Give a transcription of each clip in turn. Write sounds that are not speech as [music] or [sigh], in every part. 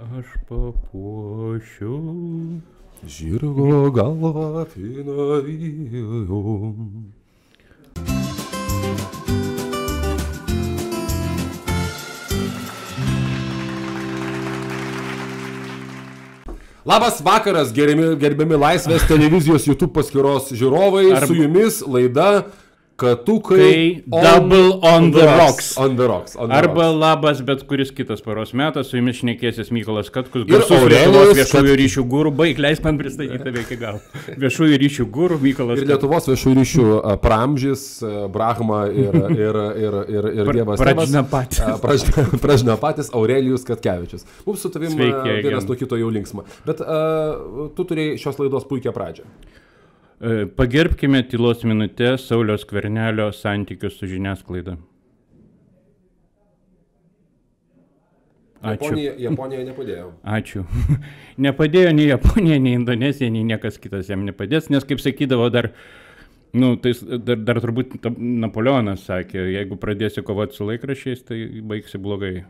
Aš papuošiu. Žirgo galva finarijom. Labas vakaras, gerbiami, gerbiami Laisvės televizijos YouTube paskyros žiūrovai. Ar- Su jumis laida Katukai Kai double on the rocks. On the rocks. On the Arba rocks. labas bet kuris kitas paros metas, su jumis šnekėsis Mykolas Katkus, garsus Lietuvos viešųjų ryšių gūrų, baig, leis man pristatyti tave iki galo. [laughs] Viešųjų ryšių gūrų Mykolas Ir Lietuvos viešųjų ryšių a, Brahma ir, ir, ir, ir, ir Pra- Dievas. Pradžina Tėvas. patys. A, Pradžina, [laughs] pradžina patys Aurelijus Katkevičius. Mums su tavim Sveiki, a, vienas nuo kito jau linksma. Bet a, tu turėjai šios laidos puikią pradžią. E, Pagerbkime tylos minutę Saulios Kvernelio santykius su žiniasklaida. Ačiū. Japonija, Japonija nepadėjo. Ačiū. [laughs] Nepadėjo nei Japonija, nei Indonezija, nei niekas kitas jam nepadės, nes kaip sakydavo dar, nu, tai dar, dar turbūt Napoleonas sakė, jeigu pradėsi kovoti su laikrašiais, tai baigsi blogai.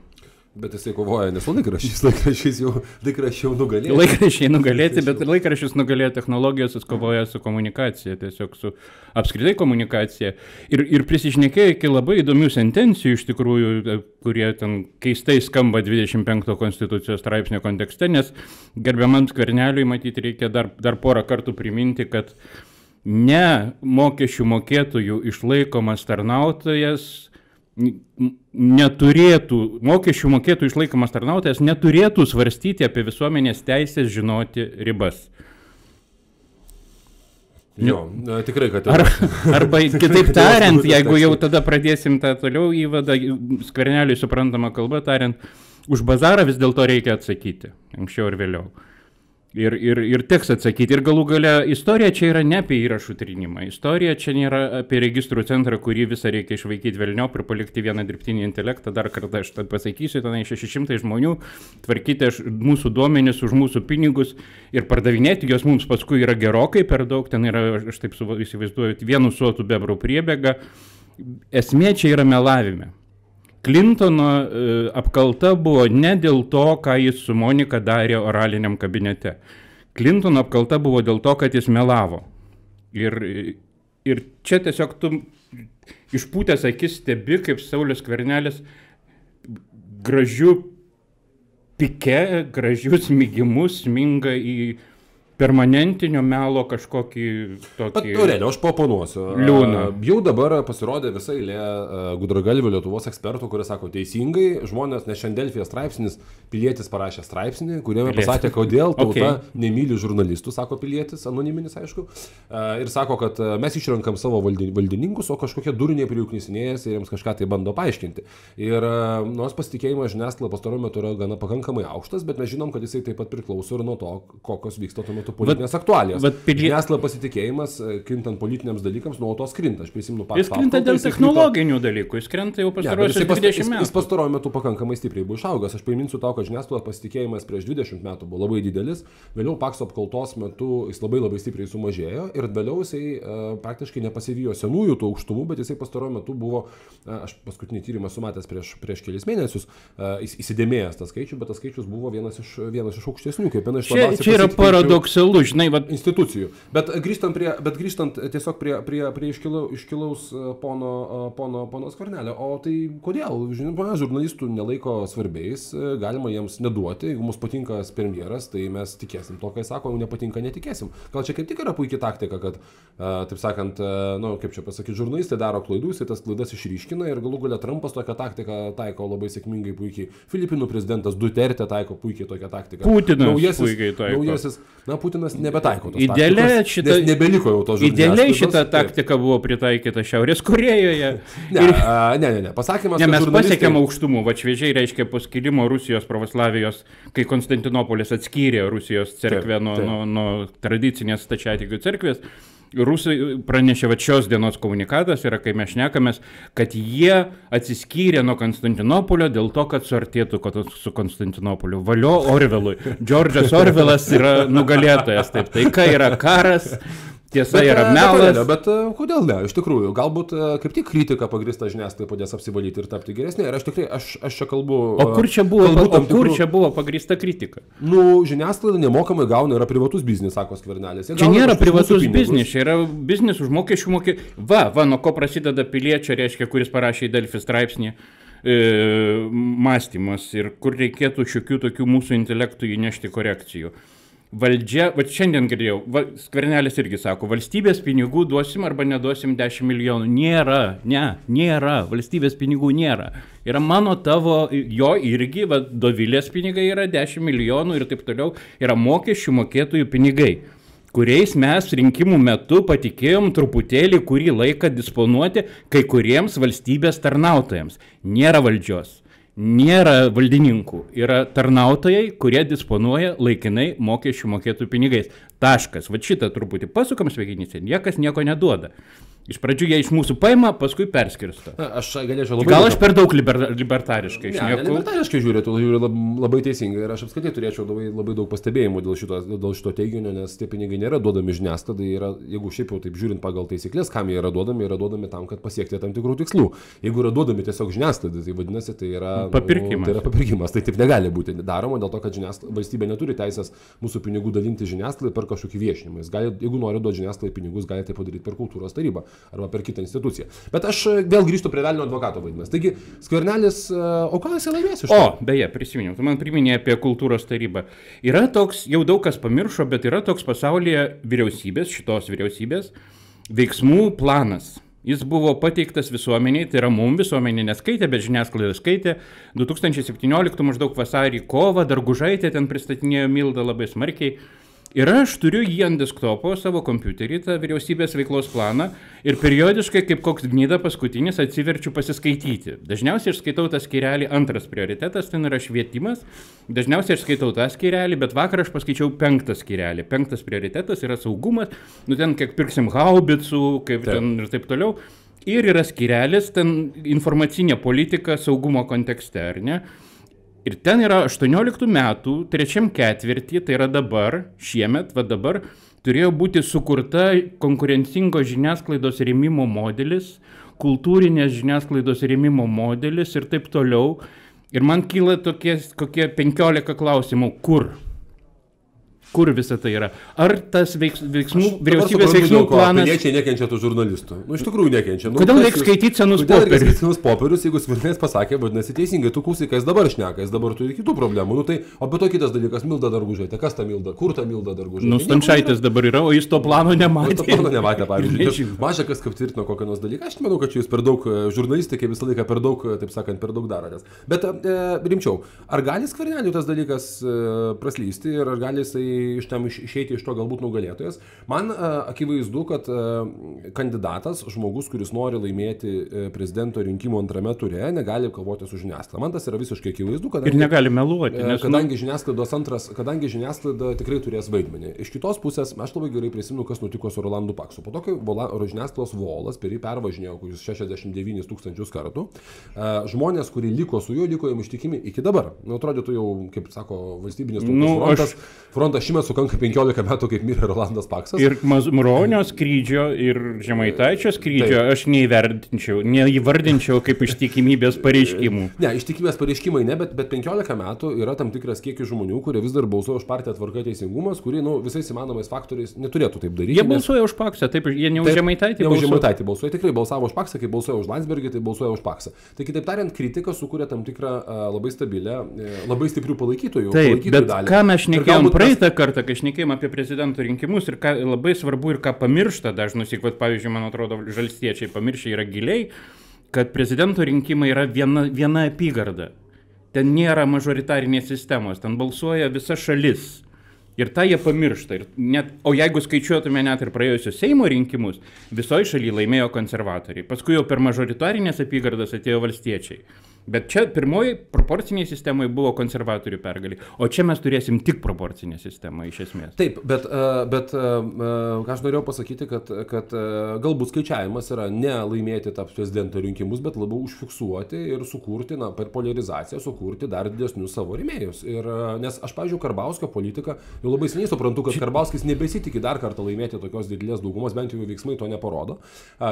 Bet jisai kovoja ne su laikrašiais, laikrašiais jau, laikrašiai jau nugalėjo. Laikrašiai nugalėti, bet laikrašius nugalėjo technologijos, jis kovoja su komunikacija, tiesiog su apskritai komunikacija. Ir, ir prisišnekėjo iki labai įdomių sentencijų iš tikrųjų, e, kurie ten keistai skamba 25 konstitucijos straipsnio kontekste, nes gerbiamam skverneliui matyti reikia dar, dar porą kartų priminti, kad ne mokesčių mokėtojų išlaikomas tarnautojas neturėtų, mokesčių mokėtojų išlaikomas tarnautojas neturėtų svarstyti apie visuomenės teisės žinoti ribas. Jo, tikrai, kad Ar, [laughs] arba kitaip tariant, jeigu jau tada pradėsim tą toliau įvadą, skverneliui suprantama kalba tariant, už bazarą vis dėlto reikia atsakyti, anksčiau ir vėliau. Ir, ir, ir teks atsakyti. Ir galų gale istorija čia yra ne apie įrašų trinimą. Istorija čia nėra apie registrų centrą, kurį visą reikia išvaikyti velniop ir palikti vieną dirbtinį intelektą. Dar kartą aš tad pasakysiu, tenai 600 žmonių, tvarkyti mūsų duomenis už mūsų pinigus ir pardavinėti juos mums paskui yra gerokai per daug. Ten yra, aš taip įsivaizduoju, vienu suotų bebrų priebėga. Esmė čia yra melavime. Klintono e, apkalta buvo ne dėl to, ką jis su Monika darė oraliniam kabinete. Klintono apkalta buvo dėl to, kad jis melavo. Ir, ir čia tiesiog tu išpūtęs akis stebi, kaip Saulis Kvernelis gražių pike, gražius mygimus sminga į permanentinio melo kažkokį tokį... Aurelio, aš paponuosiu. Liūną. Jau dabar pasirodė visai lė gudragalvių Lietuvos ekspertų, kurie sako teisingai, žmonės, nes šiandien Delfija straipsnis, pilietis parašė straipsnį, kuriame Pilietis. pasakė, kodėl tauta [laughs] Okay. nemyli žurnalistų, sako pilietis, anoniminis, aišku. Ir sako, kad mes išrenkam savo valdi- valdininkus, o kažkokie jų knisinėjasi ir jiems kažką tai bando paaiškinti. Ir nors pasitikėjimas žiniasklaida pastaruoju metu yra gana pakankamai aukštas, bet mes žinom, kad jisai taip pat priklauso ir nuo to, kokios vyksta tuo metu politinės aktualijos. vat pilie- Žiniasklaida pasitikėjimas, e, kintant politiniams dalykams, nuolatos krinta. Aš prisimenu patį. Jis krinta dėl technologinių dalykų, jis krenta jau Ja, bet pastarosius jisai pas- 20 jis, jis metų. pastaruoju metu pakankamai stipriai buvo išaugęs. Aš priminsiu tau, kad žiniasklaidos pasitikėjimas prieš 20 metų buvo labai didelis, vėliau Pakso apkaltos metu jis labai labai stipriai sumažėjo ir vėliau jisai uh, praktiškai nepasivijo senųjų tų aukštumų, bet jisai pastaruoju metu buvo, uh, aš paskutinį tyrimą sumatęs prieš, prieš kelias mėnesius, uh, įsidėmėjęs tą skaičių, bet tas skaičius buvo vienas iš, vienas iš aukštesnių, kaip viena iš Čia, labiausiai čia yra pasitikinčių- paradoksalu, žinai, va, institucijų. Bet grįžtant, prie, bet grįžtant tiesiog prie, prie, prie iškilau, iškilaus e, pono, e, pono, pono Skvernelio, o tai kodėl? Žinoma, žurnalistų nelaiko svarbiais, e, galima jiems neduoti, jeigu mums patinka premjeras, tai mes tikėsim to, ką jis sako, jeigu nepatinka, netikėsim. Gal čia kaip tik yra puikia taktika, kad, taip sakant, na, nu, kaip čia pasakyti, žurnalistai daro klaidų, jisai tas klaidas išryškina ir galų galia Trumpas tokią taktiką taiko labai sėkmingai puikiai. Filipinų prezidentas Duterte taiko puikiai tokią taktiką. Putinas puikiai taiko. Naujasis, na, Putinas nebetaiko tos Idealiai šita- Nebeliko jau to žodžio. idealiai šita taktika buvo pritaikyta Šiaurės Korejoje. Ne, Ir- a, ne, ne, ne. Pasakymas, Ne, mes žurnalistai- pasiekėm aukštumų, va šviežiai reiškia po skilimo Rusijos pravoslavijos, kai Konstantinopolis atskyrė Rusijos cerkvę Taip, nuo, taip. nuo, nuo tradicinės stačiatikių cerkvės. Rusai pranešė, va šios dienos komunikatas yra, kai mes šnekamės, kad jie atsiskyrė nuo Konstantinopolio dėl to, kad suartėtų su Konstantinopoliu. Valio Orvelui. Džordžas Orvelas yra nugalėtojas, taip. Taika yra karas, tiesa Bet, yra e, melas. Bet, bet kodėl ne? Iš tikrųjų, galbūt e, kaip tik kritika pagrįsta žiniasklaida padės apsivalyti ir tapti geresnė. Ir aš tikrai, aš, aš čia kalbu. O kur čia buvo, kalbu o kur tikrų- čia buvo pagrįsta kritika? Nu, žiniasklaida nemokamai gauna, yra privatus biznis, sako skvernelis. Čia nėra privatus biznis, čia yra biznis už mokesčių mokė. Va, va, nuo ko prasideda piliečio, reiškia, kuris parašė į Delfi straipsnį e, mąstymas ir kur reikėtų šiokių tokių mūsų intelektų įnešti korekcijų. Valdžia, va šiandien girdėjau, va, skvernelis irgi sako, valstybės pinigų duosim arba neduosim 10 milijonų. Nėra, ne, nėra, valstybės pinigų nėra. Yra mano tavo, jo irgi, va, dovilės pinigai yra 10 milijonų ir taip toliau, yra mokesčių mokėtojų pinigai kuriais mes rinkimų metu patikėjom truputėlį kurį laiką disponuoti kai kuriems valstybės tarnautojams. Nėra valdžios, nėra valdininkų, yra tarnautojai, kurie disponuoja laikinai mokesčių mokėtojų pinigais. Taškas. Va šitą truputį pasukam sveikinice, niekas nieko neduoda. Iš pradžių jie iš mūsų paima, paskui perskirsto. Na, Aš galėčiau labai... Gal aš per daug liber, libertariškai Ne, ne, šneku. libertariškai žiūriu, tu žiūri lab, labai teisingai ir aš apskritai turėčiau labai, labai daug pastebėjimų dėl šito, dėl šito teiginio, nes tie pinigai nėra duodami žiniasklaidai, yra, jeigu šiaip jau taip žiūrint pagal taisyklės, kam jie yra duodami, yra duodami tam, kad pasiekti tam tikrų tikslų. Jeigu yra duodami tiesiog žiniasklaidai, tai vadinasi, tai yra... nu, Papirkimas. tai yra papirkimas, tai taip negali būti daroma dėl to, kad valstybė neturi teisės mūsų pinigų dalinti žiniasklaidai per kažkokį viešinimą. Jis gali, jeigu nori duoti žiniasklaidai pinigus, gali tai padaryti per kultūros tarybą arba per kitą instituciją. Bet aš e, vėl grįžtu prie velnio advokato vaidmens. Taigi, skvernelis, e, o ką jisai laimės iš to? O, beje, prisiminiau, tu man priminė apie kultūros tarybą. Yra toks, jau daug kas pamiršo, bet yra toks pasaulyje vyriausybės, šitos vyriausybės, veiksmų planas. Jis buvo pateiktas visuomeniai, tai yra mum visuomenė neskaitė, bet žiniasklaida skaitė. 2017 maždaug vasarį kovą dar gužaitė ten pristatinėjo Mildą labai smarkiai. Ir aš turiu jį ant desktopo savo kompiuterį, tą vyriausybės veiklos planą ir periodiškai kaip koks gnyda paskutinis atsiverčiu pasiskaityti. Dažniausiai aš skaitau tą skirelį, antras prioritetas ten yra švietimas, dažniausiai aš skaitau tą skirelį, bet vakar aš paskaičiau penktą skirelį. Penktas prioritetas yra saugumas, nu ten kiek pirksim haubicų, kaip Taip. ten ir taip toliau. Ir yra skirelis, ten informacinė politika saugumo kontekste, ar ne? Ir ten yra 18 metų, trečiam ketvirtį, tai yra dabar, šiemet, va dabar, turėjo būti sukurta konkurencingo žiniasklaidos rėmimo modelis, kultūrinės žiniasklaidos rėmimo modelis ir taip toliau. Ir man kyla tokie, kokie 15 klausimų, kur? Kur visa tai yra? Ar tas veiks, veiksmų, Dabar vyriausybės veiksmų ko planas... Piliečiai nekenčia tų žurnalistų. Nu, iš tikrųjų nekenčia. Nu, Kodėl kas reikia skaityti senus reikia popierius? skaityti senus popierius, jeigu skvirnės pasakė, vadinasi teisingai, tu klausai, kas dabar šneka, jis dabar turi kitų problemų. Nu, tai, o be to kitas dalykas, Milda Dargužaitė. Kas ta Milda? Kur ta Milda Dargužaitė? Nu, Stančiaitis dabar yra, o jis to plano Nu, nematė. to plano nematė, pavyzdžiui. Nežinau. Maža kas kaip tvirtino kokią nors dalyką. Aš manau, kad jūs per daug e, žurnalistai, kaip visą laiką per daug, e, taip sakant, per daug darotės. Bet e, rimčiau, ar gali skvernelių tas dalykas e, praslysti ir ar gali jisai iš tam iš, išeiti iš to galbūt nugalėtojas? Man akivaizdu, kad kandidatas, žmogus, kuris nori laimėti e, prezidento rinkimų antrame ture, negali kovoti su žiniasklaida. Man tas yra visiškai akivaizdu, kad Ir negali meluoti, E, nes nu, Kadangi žiniasklaidos antras, kadangi žiniasklaida tikrai turės vaidmenį. Iš kitos pusės, aš labai gerai prisimenu, kas nutiko su Rolandu Paksu. Po to, kai žiniasklaidos volas per jį pervažinėjo kokius 69 tūkstančius kartų, žmonės, kurie liko su juo, liko jam ištikimi iki dabar. Nu, atrodytų jau, kaip sako, valstybinis tautos Nu, frontas. Frontas šimet sukanka 15 metų, kaip mirė Rolandas Paksas. Ir Mazuronio skrydžio, ir Žemaitaičio skrydžio aš neįvertinčiau, neįvardinčiau kaip ištikimybės pareiškimų. Ne, ištikimės pareiškimai ne, bet, bet 15 metų yra tam tikras kiekis žmonių, kurie vis dar balsuoja už partiją tvarka teisingumas, kurie nu, visais įmanomais faktoriais neturėtų taip daryti. Jie balsuoja už Paksą, taip, jie ne už Taip, Žemaitaitį. Ne už. Žemaitaitį balsuoja, tikrai balsavo už Paksą, kai balsuoja už Landsbergį, tai balsuoja už Paksą. Tai kitaip tariant, kritika sukuria tam tikrą labai stabilę, e, labai stiprių palaikytojų. Taip, palaikytojų bet dalį. ką mes šnekėjom praeitą kartą, kai šnekėjom apie prezidento rinkimus ir ką labai svarbu ir ką pamiršta dažnus, juk, pavyzdžiui, man atrodo, žalstiečiai pamiršę yra giliai, kad prezidento rinkimai yra viena, viena apygarda. Ten nėra mažoritarinės sistemos, ten balsuoja visa šalis. Ir tą jie pamiršta. Ir net, o jeigu skaičiuotume net ir praėjusius Seimo rinkimus, visoje šalyje laimėjo konservatoriai. Paskui jau per mažoritarinės apygardas atėjo valstiečiai. Bet čia pirmoji proporciniai sistemai buvo konservatorių pergalė, o čia mes turėsim tik proporcinę sistemą iš esmės. Taip, bet, e, bet e, e, aš norėjau pasakyti, kad, kad galbūt skaičiavimas yra ne laimėti tą prezidento rinkimus, bet labiau užfiksuoti ir sukurti, na, per polarizaciją sukurti dar didesnius savo rėmėjus. Ir, nes aš, pavyzdžiui, Karbauskio politiką jau labai seniai suprantu, kad Karbauskis nebesitikė dar kartą laimėti tokios didelės daugumos, bent jau veiksmai to neparodo.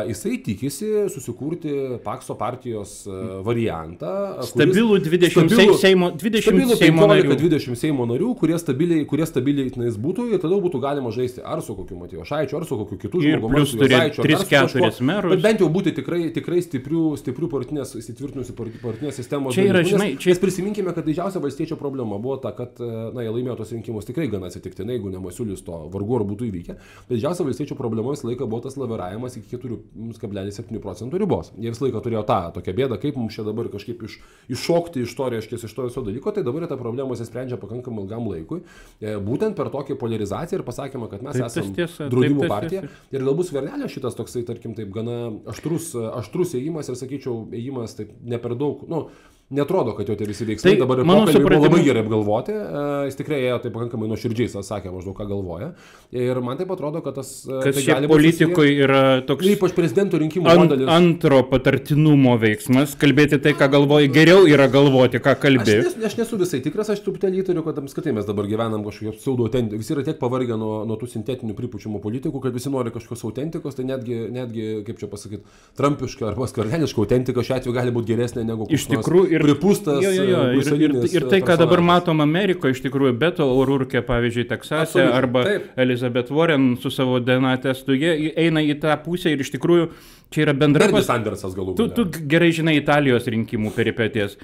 Jisai tikisi susikurti Pakso partijos variantą Stabilų 20 stabilų, Seimo, 20 stabilų Seimo 15, narių. 20 Seimo narių, kurie stabiliai, kurie stabiliai tenais būtų ir tada būtų galima žaisti ar su kokiu Matijo Šaičiu, ar su kokiu kitu žmogumi. Plus turėti 3-4 merus. Bet bent jau būti tikrai, tikrai stiprių, stiprių partinės, įsitvirtinusių partinės sistemos. Čia yra, žinai, čia... Nes prisiminkime, kad didžiausia valstiečio problema buvo ta, kad, na, jie laimėjo tos rinkimus tikrai gana atsitiktinai, jeigu ne Masiulis to vargu ar būtų įvykę. Didžiausia valstiečio problema visą laiką buvo tas laviravimas iki 4,7 procentų ribos. Jie visą laiką turėjo tą tokią bėdą, kaip mums čia dabar kažkaip iš iššokti iš to, reiškia, iš to viso dalyko, tai dabar ta problema sprendžia pakankamai ilgam laikui. E, būtent per tokią polarizaciją ir pasakymą, kad mes taip, esame tiesa, draudimų taip, partija. Ir galbūt svernelė šitas toksai, tarkim, taip gana aštrus, aštrus ėjimas ir, sakyčiau, ėjimas taip ne per daug, nu, Netrodo, kad jau tie visi veiksmai tai dabar pokalbiai supratimu... labai gerai apgalvoti. E, jis tikrai ėjo tai pakankamai nuoširdžiai, sakė maždaug, ką galvoja. Ir man taip atrodo, kad tas... E, Kas tai šiaip politikui yra toks... Ypač prezidento rinkimų ant, modelis. Antro patartinumo veiksmas, kalbėti tai, ką galvoji, geriau yra galvoti, ką kalbė. Aš, nes, aš nesu visai tikras, aš truputėlį įtariu, kad apskritai mes dabar gyvenam kažkokio pseudo autentikos. Visi yra tiek pavargę nuo, nuo tų sintetinių pripučiamų politikų, kad visi nori kažkokios autentikos, tai netgi, netgi kaip čia pasakyti, trumpiška arba skarleniška autentika šiuo atveju gali būti geresnė negu... Iš tikrųjų ir pripūstas. Jo, jo, jo. Ir, ir, ir tai, ką dabar matom Amerikoje, iš tikrųjų, Beto O'Rourke, pavyzdžiui, Teksase, arba taip. Elizabeth Warren su savo DNA testu, jie eina į tą pusę ir iš tikrųjų čia yra bendra... Pas... Sandersas galų. Tu, tu gerai žinai Italijos rinkimų peripetės.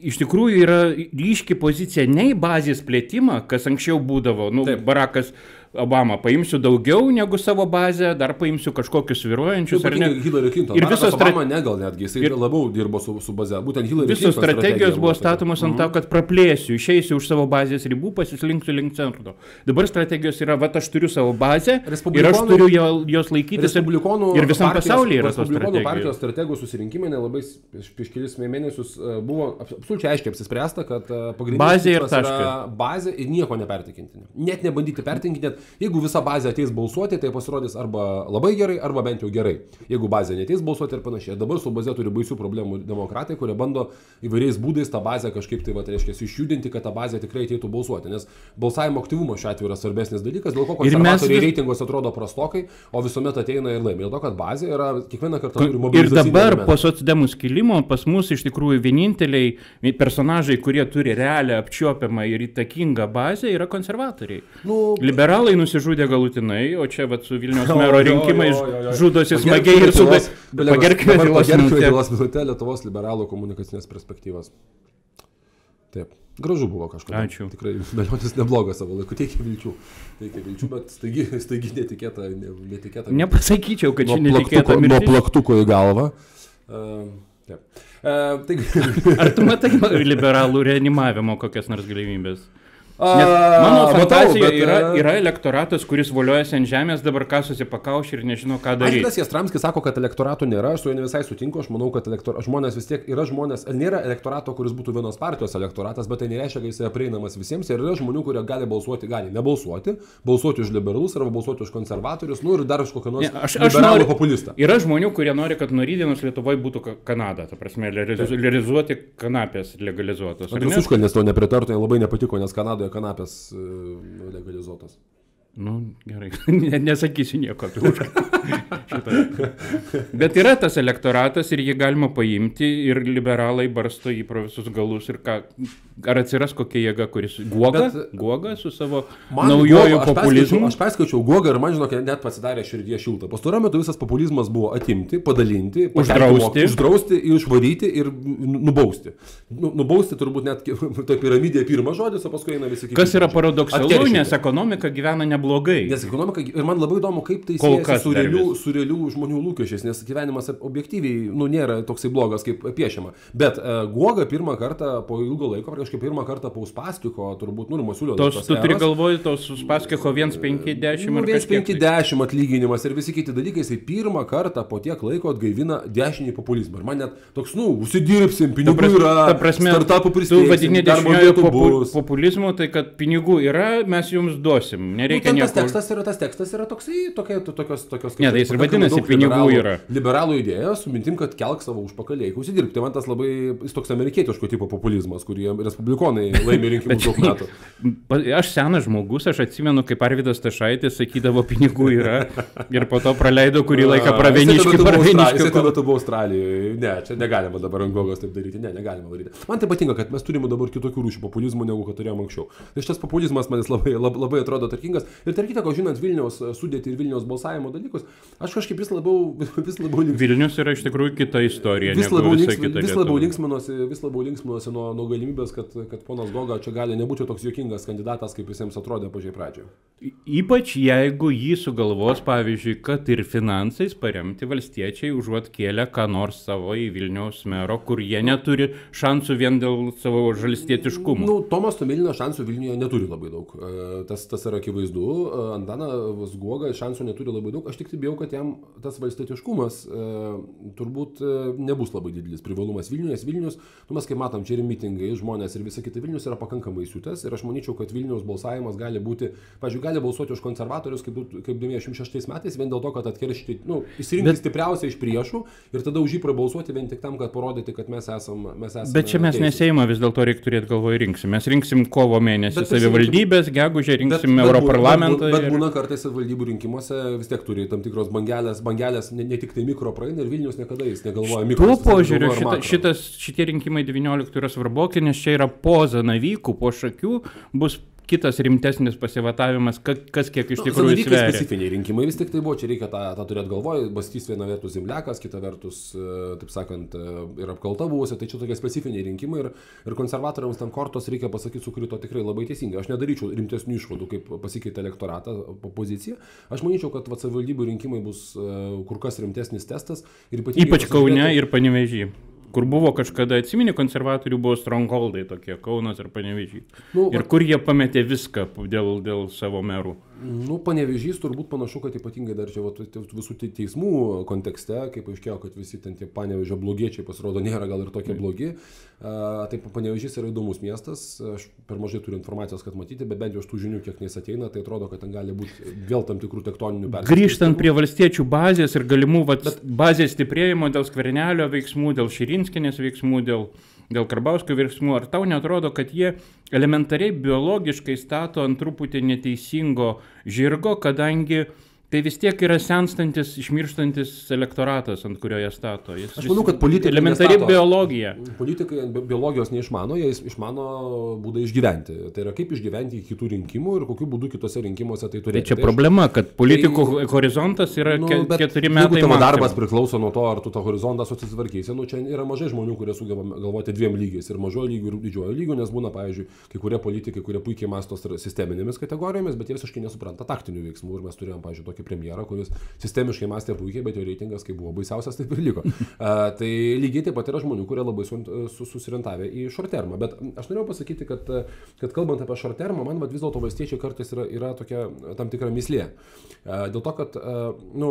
Iš tikrųjų yra ryški pozicija ne į bazės plėtimą, kas anksčiau būdavo. Nu, Taip. Barakas Obama, paimsiu daugiau negu savo bazę, dar paimsiu kažkokius viruojančius ar ne. Hillary Clinton. Ir visos Obama ne gal netgi, jisai ir, labiau dirbo su, su baze. Būtent Hillary visos Clinton. Visos strategijos buvo statomos ant to, kad praplėsiu, išeisiu už savo bazės ribų, pasislinksiu link centro. Dabar strategijos yra, va, aš turiu savo bazę ir aš turiu jo, jos laikytis. Respublikonų ir visam pasaulyje yra strategijos. partijos strategų susirinkimai nelabai prieš kelis mėnesius e, buvo absoliučiai aiškiai apsispręsta, kad e, pagrindinis bazė ir taškas. Bazė ir nieko nepertikinti. Net nebandyti pertinkinti, Jeigu visa bazė ateis balsuoti, tai pasirodys arba labai gerai, arba bent jau gerai. Jeigu bazė neteis balsuoti ir panašiai. Dabar su bazė turi baisių problemų demokratai, kurie bando įvairiais būdais tą bazę kažkaip tai, va, tai reiškia, išjudinti, kad ta bazė tikrai ateitų balsuoti. Nes balsavimo aktyvumo šiuo atveju yra svarbesnis dalykas, dėl ko konservatoriai mes... reitinguose atrodo prastokai, o visuomet ateina ir laimė. Dėl to, kad bazė yra kiekvieną kartą turi mobilizuoti. Ir dabar po socdemų skilimo pas mus iš tikrųjų vieninteliai personažai, kurie turi realią apčiuopiamą ir įtakingą bazę, yra konservatoriai. Nu, Liberalai nusižudė galutinai, o čia vat, su Vilniaus [laughs] mero rinkimais žudosi smagiai ir su... Pagerkime Lietuvos minutę Lietuvos liberalų komunikacinės perspektyvas. Taip. Gražu buvo kažkas. Ačiū. Tikrai Melionis neblogas savo laiku, teikia vilčių. Teikia vilčių, bet staigi, staigi netikėta. Ne, netikėta Nepasakyčiau, kad čia netikėta. Nuo plaktuko į galvą. Uh, taip. uh, taigi... Ar tu matai [laughs] liberalų reanimavimo kokias nors galimybės? Nes mano fantazijoje bet... yra, yra elektoratas, kuris voliojasi ant žemės, dabar kasosi pakaušį ir nežino, ką daryti. Aidas Jastramskis sako, kad elektorato nėra, aš su juo ne visai sutinku, aš manau, kad elektor... žmonės vis tiek yra žmonės, nėra elektorato, kuris būtų vienos partijos elektoratas, bet tai nereiškia, kad jis yra prieinamas visiems ir yra žmonių, kurie gali balsuoti, gali nebalsuoti, balsuoti už liberalus arba balsuoti už konservatorius, nu ir dar už kokią nors ne, aš, aš noriu, populistą. Yra žmonių, kurie nori, kad nuo rydienos Lietuvoje būtų Kanada, ta prasme, legalizuoti kanapės legalizuotos. Jūs užkalnės to nepritartų, labai nepatiko, nes Kanadoje kanapės e, legalizuotos. Nu, gerai, [laughs] nesakysiu nieko apie šitą. Bet yra tas elektoratas ir jį galima paimti ir liberalai barsto pro visus galus ir ką, ar atsiras kokia jėga, kuris guoga, Bet, guoga su savo naujoju populizmu. Aš perskaičiau guogą ir man žinok, net pasidarė širdie šilta. Pastaruoju metu visas populizmas buvo atimti, padalinti, uždrausti, uždrausti išvaryti ir nubausti. Nu, nubausti turbūt net [laughs] toj piramidėje pirmas žodis, o paskui eina visi kiti. Kas yra paradoksalu, nes ekonomika gyvena nebūtinai neblogai. Nes ekonomika, ir man labai įdomu, kaip tai siejasi su realių, su realių žmonių lūkesčiais, nes gyvenimas objektyviai, nu, nėra toksai blogas, kaip piešiama. Bet uh, Guoga pirmą kartą po ilgo laiko, kažkaip pirmą kartą po Uspastiko, turbūt, nu, Masiulio. Tos, tu turi galvoj, tos Uspaskicho 1,50 Nu, ir kažkiek. tai. 1,50 atlyginimas ir visi kiti dalykai, jisai pirmą kartą po tiek laiko atgaivina dešinį populizmą. Ir man net toks, nu, užsidirbsim, Ta pinigų prasme, yra, ta prasme startupų tu prisidėsim, vadini darbo dešiniojo populizmu, tai kad pinigų yra, mes jums duosim. Nu, Nereikia ten tas tekstas yra, tas tekstas yra toksai, tokia, to- tokios, tokios. Ne, tai jis ir vadinasi, pinigų liberalų- yra. Liberalų idėja su mintim, kad kelk savo užpakalį, eik užsidirbti. Tai man tas labai, jis toks amerikietiško tipo populizmas, kurį respublikonai laimė [laughs] rinkimus daug metų. Aš senas žmogus, aš atsimenu, kaip Arvidas Tašaitis sakydavo, pinigų yra ir po to praleido kurį [laughs] laiką praveniškių, Jis tuo metu buvo Australijoje. Ne, čia negalima dabar ant gogos taip daryti. Ne, negalima daryti. Man tai patinka, kad mes turime dabar kitokių rūšių populizmų, negu kad turėjome anksčiau. Tai šitas populizmas man labai, labai atrodo tarkingas. Ir tarp kitako, žinant Vilniaus e, sudėti ir Vilniaus balsavimo dalykus, aš kažkaip vis labiau, [laughs] vis labiau linksminuosi. Vilnius yra iš tikrųjų kita istorija. Vis labiau, kita vis labiau Lietuva. linksminuosi, vis labiau linksminuosi nuo, nuo galimybės, kad, kad ponas Goga čia gali nebūti toks juokingas kandidatas, kaip visiems atrodė pačiai pradžioje. Ypač jeigu jį sugalvos, pavyzdžiui, kad ir finansais paremti valstiečiai, užuot kėlę ką nors savo į Vilniaus mero, kur jie neturi šansų vien dėl savo žalstietiškumo. Nu, Tomas Tomilinas šansų Vilniuje neturi labai daug. E, Tas, tas yra akivaizdu. E, Antanas Guoga šansų neturi labai daug. Aš tik tai bijau, kad jam tas valstetiškumas e, turbūt e, nebus labai didelis privalumas Vilniuje. Nes Vilnius, nu, mes kaip matom, čia ir mitingai, žmonės ir visa kita Vilnius yra pakankamai įsiutęs. Ir aš manyčiau, kad Vilniaus balsavimas gali būti, pažiūrėjau, gali balsuoti už konservatorius kaip, du- kaip 96 metais vien dėl to, kad atkeršyti, nu, išsirinkti Bet... stipriausią iš priešų ir tada už jį prabalsuoti vien tik tam, kad parodyti, kad mes esame. Mes esame Bet čia mes neseimą vis dėlto reikia turėti galvoje rinksim. Mes rinksim kovo mėnesį savivaldybės, gegužę rinksim būna- Europarlamentą. Bet, bet būna kartais valdybų rinkimuose vis tiek turi tam tikros bangelės, bangelės ne, ne tik tai mikro praeina ir Vilnius niekada jis negalvoja mikro. Tuo požiūriu šita, šitas, šitie rinkimai 19 yra svarboki, nes čia yra po zanavykų, po šakių bus kitas rimtesnis pasivatavimas, ka- kas kiek iš Nu, tikrųjų zanavykai sveria. specifiniai rinkimai vis tik tai buvo, čia reikia tą, tą turėti galvoje, bastys viena vertus Zimlekas, kita vertus, e, taip sakant, e, ir apkalta buvusi, tai čia tokie specifiniai rinkimai ir, ir konservatoriams ten kortos, reikia pasakyti, sukrito tikrai labai teisingai. Aš nedaryčiau rimtesnių išvadų, kaip pasikeitė elektoratą pozicija. Aš manyčiau, kad savivaldybių rinkimai bus e, kur kas rimtesnis testas. Ypač Kaune ir Panevežį. Kur buvo kažkada, atsimeni, konservatorių buvo strongholdai tokie, Kaunas ir Panevežys. Nu, ir kur jie pametė viską dėl, dėl savo merų. Nu, panevežys turbūt panašu, kad ypatingai dar čia vat, visų te- teismų kontekste, kaip aiškėjo, kad visi ten tie panevežio blogiečiai pasirodo nėra gal ir tokie blogi. Uh, taip, panevežys yra įdomus miestas, aš per mažai turiu informacijos, kad matyti, bet bent jau iš tų žinių, kiek jis ateina, tai atrodo, kad ten gali būti vėl tam tikrų tektoninių persikeitimų. Grįžtant prie valstiečių bazės ir galimų vat, Bet... bazės stiprėjimo dėl skvernelio veiksmų, dėl Širinskinės veiksmų, dėl, dėl Karbauskio veiksmų, ar tau netrodo, kad jie elementariai biologiškai stato ant truputį neteisingo žirgo, kadangi tai vis tiek yra senstantis, išmirštantis elektoratas, ant kurio jie stato. Jis, Aš manau, kad politikai Elementari nestato- biologija. Politikai bi- biologijos neišmano, jie išmano būdą išgyventi. Tai yra kaip išgyventi iki kitų rinkimų ir kokiu būdu kitose rinkimuose tai Tai turėti. čia aš- problema, kad politikų horizontas yra Nu, keturi Jeigu metai. tavo maksimum. darbas priklauso nuo to, ar tu tą horizontą susitvarkysi, nu čia yra mažai žmonių, kurie sugeba galvoti dviem lygiais - ir mažojo lygių, ir didžiojo lygių, nes būna, pavyzdžiui, kai kurie politikai, kurie puikiai masto str- sisteminėmis kategorijomis, bet jie visiškai nesupranta taktinių veiksmų. Ir mes turėjom, pavyzdžiui, tokį premjerą, kuris sistemiškai mąstė puikiai, bet jo reitingas, kai buvo baisiausias, taip ir liko. [laughs] A, tai lygiai taip pat yra žmonių, kurie labai su, su, susirentavę į šortermą. Bet aš norėjau pasakyti, kad, kad kalbant apie šortermą, man vis dėlto valstiečiai kartais yra, yra tokia tam tikra mislė. A, Dėl to, kad a, nu,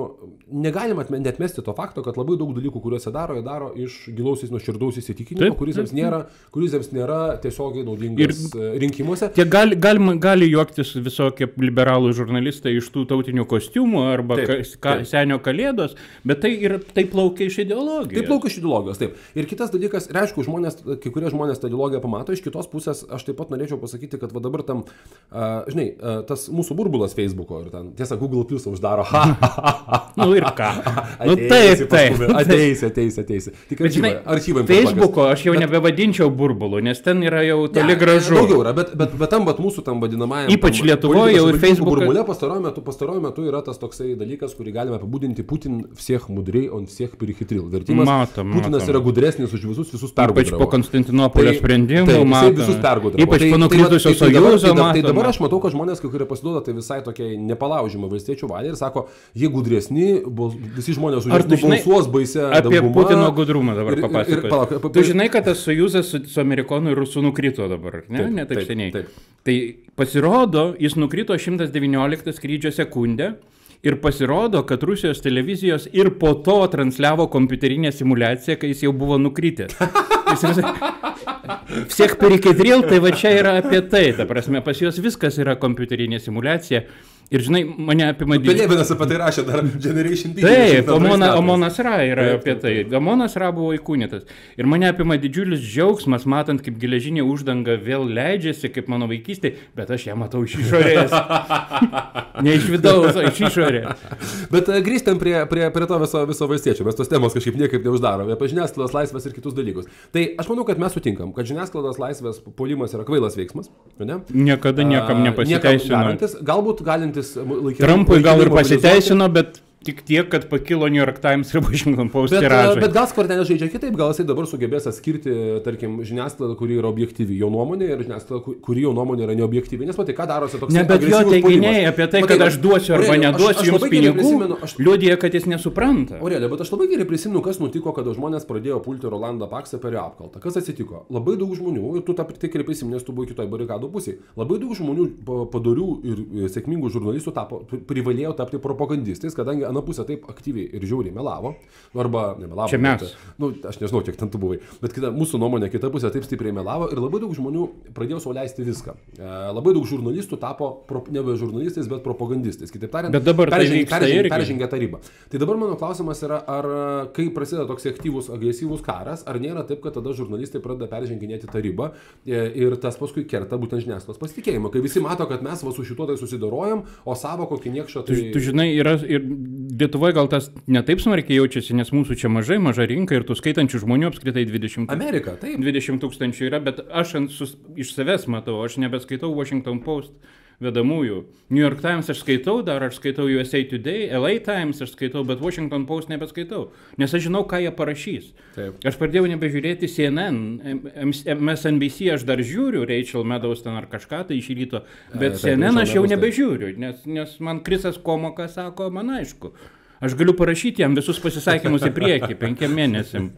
negalima atme- netmesti to fakto, kad labai daug dalykų, kuriuos jie daro, jie daro iš gilaus nuoširdaus įsitikinimo, Taip, kuris taip, jiems nėra, kuris jiems nėra tiesiogiai naudingas ir, rinkimuose. Gali, galima, gali juoktis visokie liberalų žurnalistai iš tų tautinių kostiumų arba Taip, ka, ka, taip. senio kalėdos, bet tai, ir, tai plaukia iš ideologijos. Tai plaukia iš ideologijos, taip. Ir kitas dalykas, ir aišku, žmonės, kai kurie žmonės tą ideologiją pamato, iš kitos pusės aš taip pat norėčiau pasakyti, kad va dabar tam, uh, žinai, uh, tas mūsų burbulas Facebook'o ir ten, tiesa, Google Plus uždaro, ha, ha, ha, ha. Nu ir ką? nu Ateisi taip, taip. paskui, Ateisi, ateisi, ateisi. Tik Bet archyvai, archyvai. Facebook'o aš jau nebevadinčiau burbulu, nes ten yra jau toli Ne, gražu. Daugiau yra, bet, bet, bet tam, bet mūsų tam vadinamajam. Ypač Lietuvoje jau ir Facebooką- burbule pastaruoju metu, pastaruoju metu yra tas toksai dalykas, kurį galime apibūdinti Putin visiek mudriai, on visiek pirichitril. Vertimas. Matom, Putinas matom. yra gudresnis už visus, visus pergudravo. Ypač po Konstantinopolio tai, sprendimų, tai, matom. Visus pergudravo. Ypač tai, po tai nukritusio tai, tai, sojūzo. Tai, tai dabar aš matau, kad žmonės, kai kurie pasiduoda, tai visai tokiai nepalaužimo valstiečių valiai ir sako, jie gudresni, visi žmonės už juos balsuos baise. Apie dauguma, Putino gudrumą dabar papasakosiu. Tu žinai, kad tas sojūzas su, su amerikonu ir rusų nukrito dabar, ne? Taip, ne taip, taip seniai. Taip. Tai pasirodo, jis nukrito 119 skrydžio sekundę. ir pasirodo, kad Rusijos televizijos ir po to transliavo kompiuterinę simulaciją, kai jis jau buvo nukritęs. [laughs] Jis visai... Всех перекедрил, tai va čia yra apie tai, ta prasme, pas juos viskas yra kompiuterinė simulacija. Ir žinai, mane apima didžiulis... Pelėvinas apie tai rašė dar Generation P. Taip, 92 Omona, metais. Omonas Ra yra apie tai. Omonas Ra buvo įkūnytas. Ir mane apima didžiulis džiaugsmas, matant, kaip geležinė uždanga vėl leidžiasi, kaip mano vaikystė, bet aš ją matau iš išorės. [laughs] ne iš vidaus, o iš išorės. Bet e, grįžtam prie, prie, prie to viso, viso valstiečio. Mes tos temos kažkaip niekaip neuždarome. Apie žiniasklaidos laisvės ir kitus dalykus. Tai aš manau, kad mes sutinkam, kad žiniasklaidos laisvės puolimas yra kvailas veiksmas. Ne? Niekada niekam nepasiteisino. galbūt galintis laikyti. Trumpui gal ir pasiteisino, bet tik tiek, kad pakilo New York Times ir [laughs] Washington Post Bet, tiražai. bet gal skvartelis žaidžia kitaip, gal jisai dabar sugebės atskirti, tarkim, žiniasklaidą, kuri yra objektyvi jo nuomonė ir žiniasklaidą, ku- kuri jo nuomonė yra neobjektyvi. Nes matai, ką darosi toks Ne, bet jo teiginiai apie tai, kad aš duosiu arba neduosiu jums pinigų, Aš, liūdija, kad jis nesupranta. Aurelė, bet aš labai gerai prisimenu, kas nutiko, kada žmonės pradėjo pulti Rolandą Paksą per apkaltą. Kas atsitiko? Labai daug žmonių, ir tu tą tikrai prisimeni, nes tu buvai kitoje barikadų pusėje, labai daug žmonių pa- padorių ir e, sėkmingų žurnalistų tapo, pri- privalėjo tapti propagandistais, kadangi ana pusė taip aktyviai ir žiauriai melavo. Nu, arba nemelavo. Čia mes. Bet, nu, aš nežinau, kiek ten tu buvai. Bet kita, mūsų nuomonė, kita pusė taip stipriai melavo ir labai daug žmonių pradėjo sauliaisti viską. E, labai daug žurnalistų tapo pro, nebe žurnalistais, bet propagandistais. Kitaip tariant, Bet dabar tai peržengė- peržengė tą ribą. Tai dabar mano klausimas yra, ar kai prasideda toks aktyvus, agresyvus karas, ar nėra taip, kad tada žurnalistai pradeda perženginėti tą ribą e, ir tas paskui kerta būtent žiniasklaidos pasitikėjimą, kai visi mato, kad mes va su šituo tai susidorojam, o savo kokį niekšą Tu, tai... tu žinai, yra ir Lietuvoje gal tas netaip smarkiai jaučiasi, nes mūsų čia mažai, maža rinka ir tų skaitančių žmonių apskritai 20, Amerika, taip. 20 tūkstančių yra, bet aš ant sus, iš savęs matau, aš nebeskaitau Washington Post vedamųjų. New York Times aš skaitau, dar aš skaitau USA Today, LA Times aš skaitau, bet Washington Post nebeskaitau, nes aš žinau, ką jie parašys. Taip. Aš pradėjau nebežiūrėti CNN, MSNBC aš dar žiūriu, Rachel Meadows ten ar kažką tai iš ryto, bet taip, CNN Rachel aš jau nebežiūriu, nes, nes man Krisas Komokas sako, man aišku. Aš galiu parašyti jam visus pasisakymus į priekį, [laughs] penkiem mėnesiam.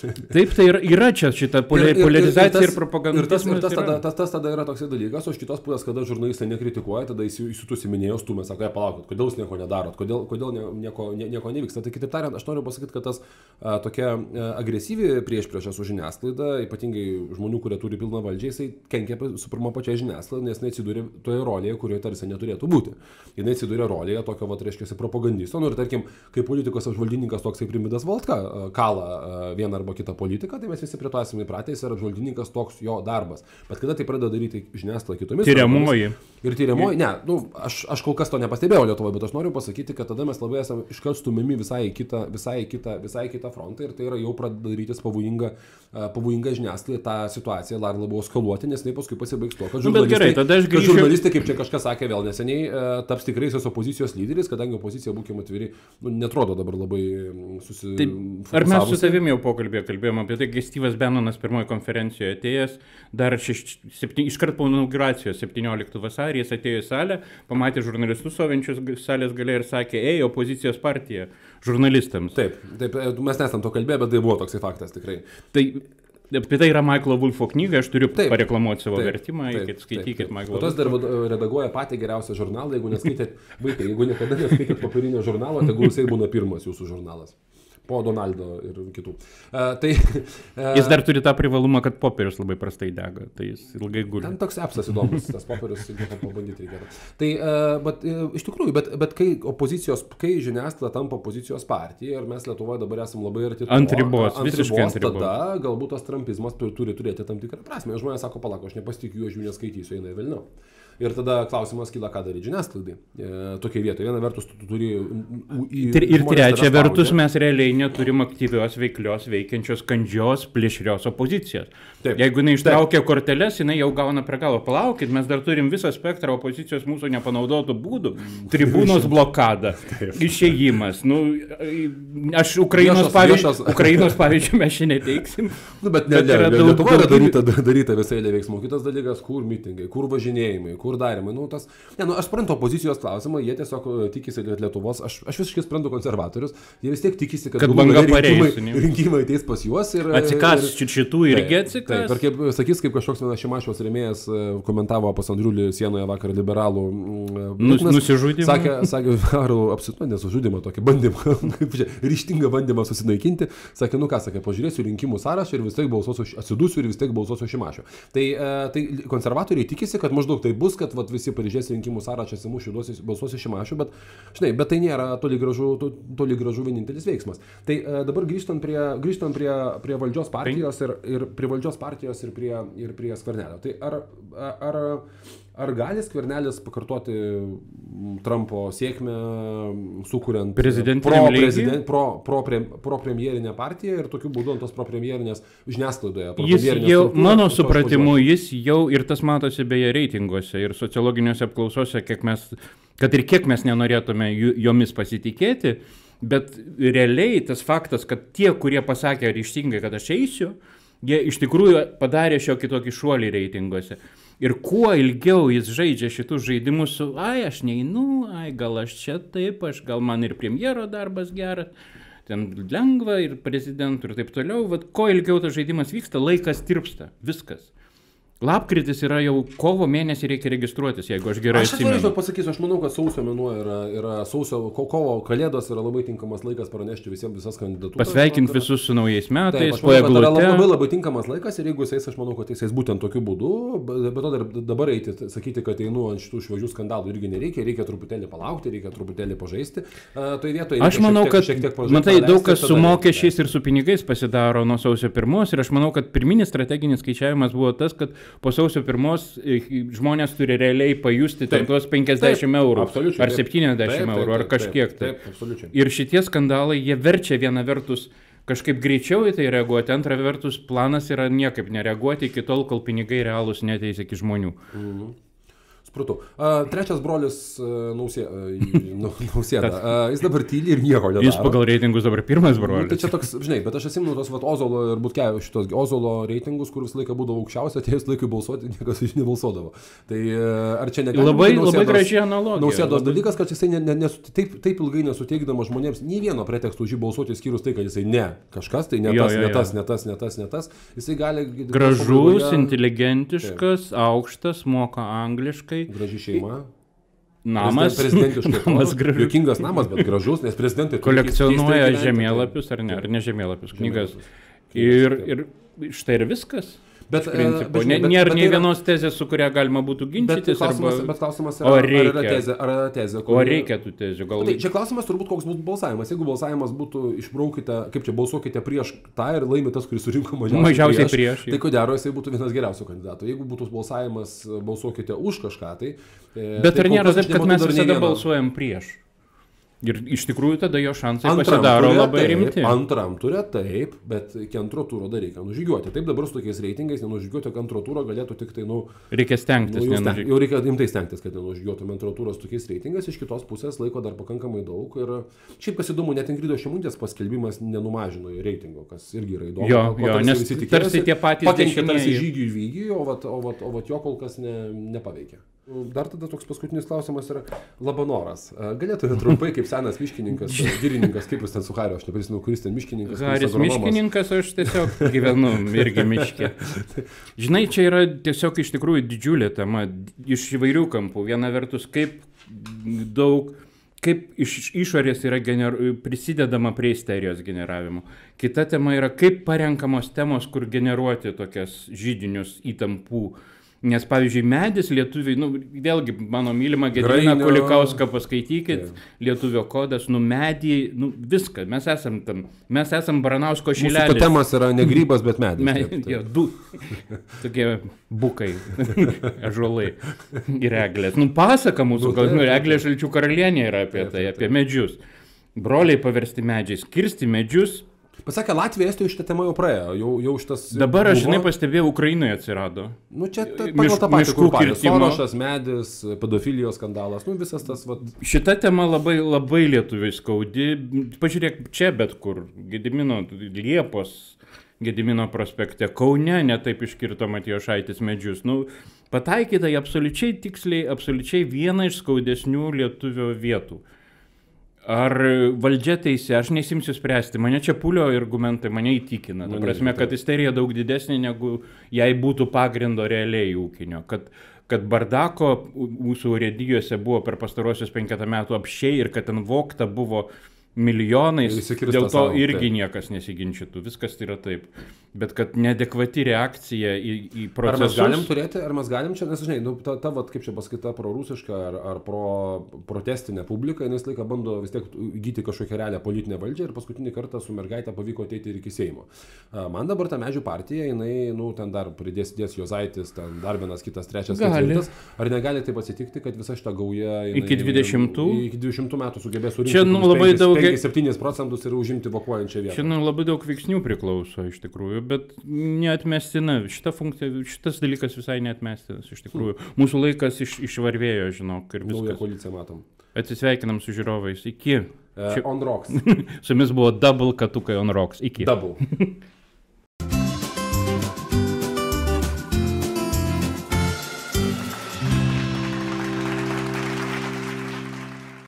Taip, tai yra, yra čia šita polarizacija ir, propaganda. Ir tas, ir tas, tada, tas, tas tada yra toksai dalykas, o iš kitos pusės, kada žurnalistai nekritikuoja, tada įsitusiminėjo stumė, sako, "Ei, palaukit, kodėl jūs nieko nedarot, kodėl, kodėl ne, nieko, ne, nieko nevyksta. Tai kitaip tariant, aš noriu pasakyti, kad tas a, tokia a, agresyvi priešpriešą su žiniasklaida, ypatingai žmonių, kurie turi pilną valdžią, jisai kenkia su pirma pačia žiniasklaida, nes jis atsidūrė toje rolėje, kurioje tarsi neturėtų būti. Jis atsidūrė rolėje tokio, va, reiškia, propagandisto. Nu, ir tarkim, kai politikos apžvalgininkas toksai primidas Voltka a, kala a, vieną arba kitą politiką, tai mes visi prie to esame įpratę, jis yra apžvalgininkas toks jo darbas. Bet kada tai pradeda daryti žiniasklaida kitomis Tyriamoji. Ir tyriamoji, ne, nu, aš, aš kol kas to nepastebėjau Lietuvoje, bet aš noriu pasakyti, kad tada mes labai esame iškart stumiami visai kitą, visai kitą, visai kitą frontą ir tai yra jau pradeda darytis pavojinga, a, pavojinga žiniasklaida tą situaciją dar labiau skaluoti, nes tai paskui pasibaigs to, kad Nu, bet gerai, tada aš grįšiu- žurnalistai, kaip čia kažkas sakė vėl neseniai, taps tikraisios opozicijos lyderiais, kadangi opozicija, būkime atviri, nu, netrodo dabar labai susi... Taip, ar mes su tavimi jau pokalbėje kalbėjome apie tai, kai Styvas Benonas pirmoji konferencijoje atėjęs, dar šeš, septyn, iškart po inauguracijos 17 vasarį jis atėjo į salę, pamatė žurnalistus sovenčius g- salės gale ir sakė, ei, opozicijos partija žurnalistams. Taip, taip, e, mes nesam to kalbėję, bet tai buvo toksai faktas tikrai. Tai apie tai yra Michaelo Wolfo knyga, aš turiu Taip. pareklamuoti savo Taip, vertimą, taip, eikit, skaitykit. Michaelo O tas dar redaguoja patį geriausią žurnalą, jeigu neskaitėt, vaikai, jeigu niekada neskaitėt popierinio žurnalo, tegul jisai būna pirmas jūsų žurnalas. Po Donaldo ir kitų. Uh, tai, uh, Jis dar turi tą privalumą, kad popierius labai prastai dega, tai jis ilgai guli. Ten toks apsas įdomus, tas popierius, pabandyti reikėtų. Tai, uh, bet uh, iš tikrųjų, bet, bet kai opozicijos, kai žiniasklaida tampa opozicijos partija ir mes Lietuvoje dabar esame labai arti to, Ant ribos, ant visiškai ribos, ant ribos. tada galbūt tas trumpizmas turi, turi turėti tam tikrą prasme. Žmonės sako, palako, aš nepasitikiu, aš jų neskaitysiu, eina vėliau. Ir tada klausimas kyla, ką daryti žiniasklaidai. E, tokia vieta. Viena vertus, tu, tu turi... Ir, ir trečia vertus, mes realiai neturim aktyvios, veiklios, veikiančios, kandžios, plėšrios opozicijos. Taip. Jeigu jinai ištraukia Taip. korteles, jinai jau gauna prie galo. Palaukit, mes dar turim visą spektrą opozicijos mūsų nepanaudotų būdų. [laughs] Tribūnos blokada, išėjimas. Nu, aš Ukrainos, pavyzdžių. Ukrainos pavyzdžių mes šiandien teiksim. [laughs] Nu, bet ne, ne, ne, Lietuva yra daryta, daryta visai veiksmų. Kitas dalykas, kur mitingai, kur važinėjimai, kur darimai. Nu, tas, ne, nu, aš suprantu opozicijos klausimą, jie tiesiog e, tikisi, kad Lietuvos, aš, aš visiškai suprantu konservatorius, jie vis tiek tikisi, kad, kad banga rinkimai, rinkimai ateis pas juos ir... Atsikas ir, šitų irgi atsikas. Taip, ir kaip sakys, kaip kažkoks vienas Šimašiaus remėjas e, komentavo pas Andriulį sienoje vakar liberalų. Nus, nusižudimą. Sakė, sakė, ar apsitu, nesužudimą, tokį bandymą, [laughs] kaip čia, ryštingą bandymą susinaikinti. Sakė, nu ką, sakė, pažiūrėsiu rinkimų sąrašą ir vis tiek balsuosiu, atsidusiu ir vis tiek balsuosiu Šimašiu. Tai, e, tai konservatoriai tikisi, kad maždaug tai bus, kad vat, visi pažiūrės rinkimų sąrašą, atsimušiu, balsuosiu Šimašiu, bet, žinai, bet tai nėra toli gražu, to, toli gražu vienintelis veiksmas. Tai e, dabar grįžtant prie, grįžtant prie, prie valdžios partijos ir, ir prie valdžios partijos ir prie, ir prie skvernelio. Tai ar, ar, ar gali skvernelis pakartoti Trumpo sėkmę, sukuriant pro, prezident, pro, pro, pre, pro premjerinę partiją ir tokiu būdu ant tos pro premjerinės žiniasklaidoje. Jis jau, mano supratimu, jis jau ir tas matosi beje reitinguose ir sociologiniuose apklausose, kiek mes, kad ir kiek mes nenorėtume jomis pasitikėti, bet realiai tas faktas, kad tie, kurie pasakė ryštingai, kad aš eisiu, jie iš tikrųjų padarė šiokį tokį šuolį reitinguose. Ir kuo ilgiau jis žaidžia šitus žaidimus su, ai, aš neinu, ai, gal aš čia taip, aš gal man ir premjero darbas geras, ten lengva ir prezidentų ir taip toliau, vad, kuo ilgiau tas žaidimas vyksta, laikas tirpsta, viskas. Lapkritis yra jau kovo mėnesį reikia registruotis, jeigu aš gerai atsimenu. Aš atvirai pasakysiu, aš manau, kad sausio mėnuo yra, yra sausio, ko, kovo kalėdos yra labai tinkamas laikas pranešti visiems visas kandidatūras. Pasveikinti visus su naujais metais, po eglutę. Tai yra labai labai tinkamas laikas ir jeigu jis eis, aš manau, kad jis eis būtent tokiu būdu, bet to dar dabar eiti, sakyti, kad einu ant šitų šviežių skandalų irgi nereikia, reikia truputėlį palaukti, reikia truputėlį pažaisti. Uh, tai vietoje aš manau, kad šiek tiek pažaisti. Matai, daug kas su mokesčiais ir su pinigais pasidaro nuo sausio pirmos ir aš manau, kad pirminis strateginis skaičiavimas buvo tas, kad po sausio pirmos e, žmonės turi realiai pajusti ten tuos 50 taip, eurų ar 70 taip, taip, eurų ar kažkiek. Taip, taip, taip, ir šitie skandalai, jie verčia viena vertus kažkaip greičiau į tai reaguoti, antra vertus planas yra niekaip nereaguoti iki tol, kol pinigai realūs neteis iki žmonių. Mhm. Supratau. Uh, trečias brolis uh, nausė, uh, [laughs] Nausėda. Uh, jis dabar tyli ir nieko nedaro. Jis pagal reitingus dabar pirmas brolis. Nu, tai čia toks, žinai, bet aš atsimenu tos vat, Ozolo ir Butkevičius šitos Ozolo reitingus, kur visą laiką būdavo aukščiausia, atėjus laikui balsuoti, [laughs] niekas iš nebalsuodavo. Tai uh, ar čia negali labai, nausėdos, labai graži analogija. Nausėdos labai... dalykas, kad jisai ne, ne, ne, taip, taip ilgai nesuteikdamas žmonėms nei vieno preteksto už jį balsuoti, skyrus tai, kad jisai ne kažkas, tai ne tas, jo, jo, jo. ne tas, ne tas, ne tas, ne tas. Jisai gali... Gražus, inteligentiškas, taip. aukštas, moka angliškai. Graži šeima. Namas. Prezidentiškas. Namas gražus. Jokingas namas, bet gražus, nes prezidentai. Kolekcionuoja žemėlapius ar ne, ar ne žemėlapius, knygas. Ir, ir štai ir viskas. Bet, principo, bet, žinai, bet, nėra nei yra, vienos tezės, su kuria galima būtų ginčytis. Bet klausimas, arba... bet klausimas yra, ar yra tezė. Ar yra tezė kuri... O reikia tų tezių. Gal... Tai čia klausimas turbūt koks būtų balsavimas. Jeigu balsavimas būtų išbraukite, kaip čia balsuokite prieš tą ir laimė tas, kuris surinko mažiausiai, mažiausiai prieš. prieš tai ko gero jisai būtų vienas geriausių kandidatų. Jeigu būtų balsavimas balsuokite už kažką, tai... E, bet tai ar nėra taip, kad mes visada balsuojam prieš? Ir iš tikrųjų tada jo šansai antram pasidaro labai taip, rimti. Antram turė taip, bet iki antro turo dar reikia nužygiuoti. Taip dabar su tokiais reitingais nenužygiuoti iki antro turo galėtų tik tai, nu... Reikia stengtis. Nu, jau, jau reikia rimtai stengtis, kad nenužygiuotume antro turo su tokiais reitingais. Iš kitos pusės laiko dar pakankamai daug. Ir šiaip kas įdomu, net Ingrido Šimundės paskelbimas nenumažino reitingo, kas irgi yra įdomu. Jo, jo nes tarsi tie patys. Pakenkė tarsi žygių vygį, o, vat, o, vat, o vat jo kol kas ne, nepaveikė. Dar tada toks paskutinis klausimas yra Labanoras. Galėtumėte trumpai, kaip senas miškininkas, dirininkas, kaip jūs ten su Hariu, aš neprisimenu, kuris ten miškininkas. Haris miškininkas, aš tiesiog gyvenu irgi miške. Žinai, čia yra tiesiog iš tikrųjų didžiulė tema, iš įvairių kampų. Viena vertus, kaip daug kaip iš išorės yra gener... prisidedama prie isterijos generavimo. Kita tema yra, kaip parenkamos temos, kur generuoti tokias žydinius įtampų Nes, pavyzdžiui, medis lietuviai, nu, vėlgi, mano mylima Gedrina Grainio. Kulikauską paskaitykit, lietuvio kodas, nu, medį, nu, viską, mes esam tam, mes esam Baranausko Mūsų šilelis. totemas yra ne grybas, bet medis. Me, Taip, taip. jo, du tokie bukai, [laughs] ažuolai ir eglės. Nu, pasaka mūsų, Nu, gal nu, eglė šalčių karalienė yra apie Taip, tai, apie medžius. Broliai paversti medžiais, kirsti medžius. Pasakė, Latvija, Estijoje šitą temą jau praėjo, jau, jau šitas... Dabar aš, buvo. žinai, pastebėjau, Ukrainoje atsirado. Nu čia ta, pagal tą patį kurpalį. Sorošas, medis, pedofilijos skandalas, nu visas tas, vat, Šita tema labai, labai lietuviai skaudi. Pažiūrėk, čia bet kur. Gedimino Liepos, Gedimino prospekte, Kaune netaip iškirto Matijo Šaitis medžius. Nu, pataikyta į absoliučiai tiksliai, absoliučiai vieną iš skaudesnių lietuvio vietų. Ar valdžia teisė, aš nesimsiu spręsti, mane čia pulio argumentai mane įtikina. Ta prasme, kad isterija daug didesnė negu jei būtų pagrindo realiai ūkinio. Kad, kad bardako mūsų urėdijose buvo per pastarosius penketą metų apšiai ir kad ten vokta buvo milijonais, dėl to sau, irgi taip. niekas nesiginčytų, viskas yra taip. Bet kad nedekvati reakcija į, į Ar mes procesus. galim turėti, ar mes galim čia, nes žinai, nu, ta, ta vat, kaip čia pasakyta, prorusiška ar, ar pro protestinė publika, visą laiką bando vis tiek įgyti kažkokią realią politinę valdžią ir paskutinį kartą su mergaitė pavyko ateiti ir iki Seimo. A, Man dabar ta medžių partija, jinai, nu, ten dar pridės dės Jozaitis, ten dar vienas kitas, trečias, ketvirtas. Ar negali taip atsitikti, kad visa šita gauja... Jinai, Iki 20? Iki 20 metų sugebės surinkti. Čia, nu, labai daug- 7 procentus ir užimti vokuojančią vietą. Nu, labai daug veiksnių priklauso iš tikrųjų, bet neatmestina. Šita funkcija, šitas dalykas visai neatmestinas iš tikrųjų. Mūsų laikas iš, išvarvėjo, žinok, ir Naują viskas. koaliciją matom. Atsisveikinam su žiūrovais. Iki. E, Čia- on rocks. [laughs] Su jumis buvo Double Katukai on Rocks. Iki. Double. [laughs]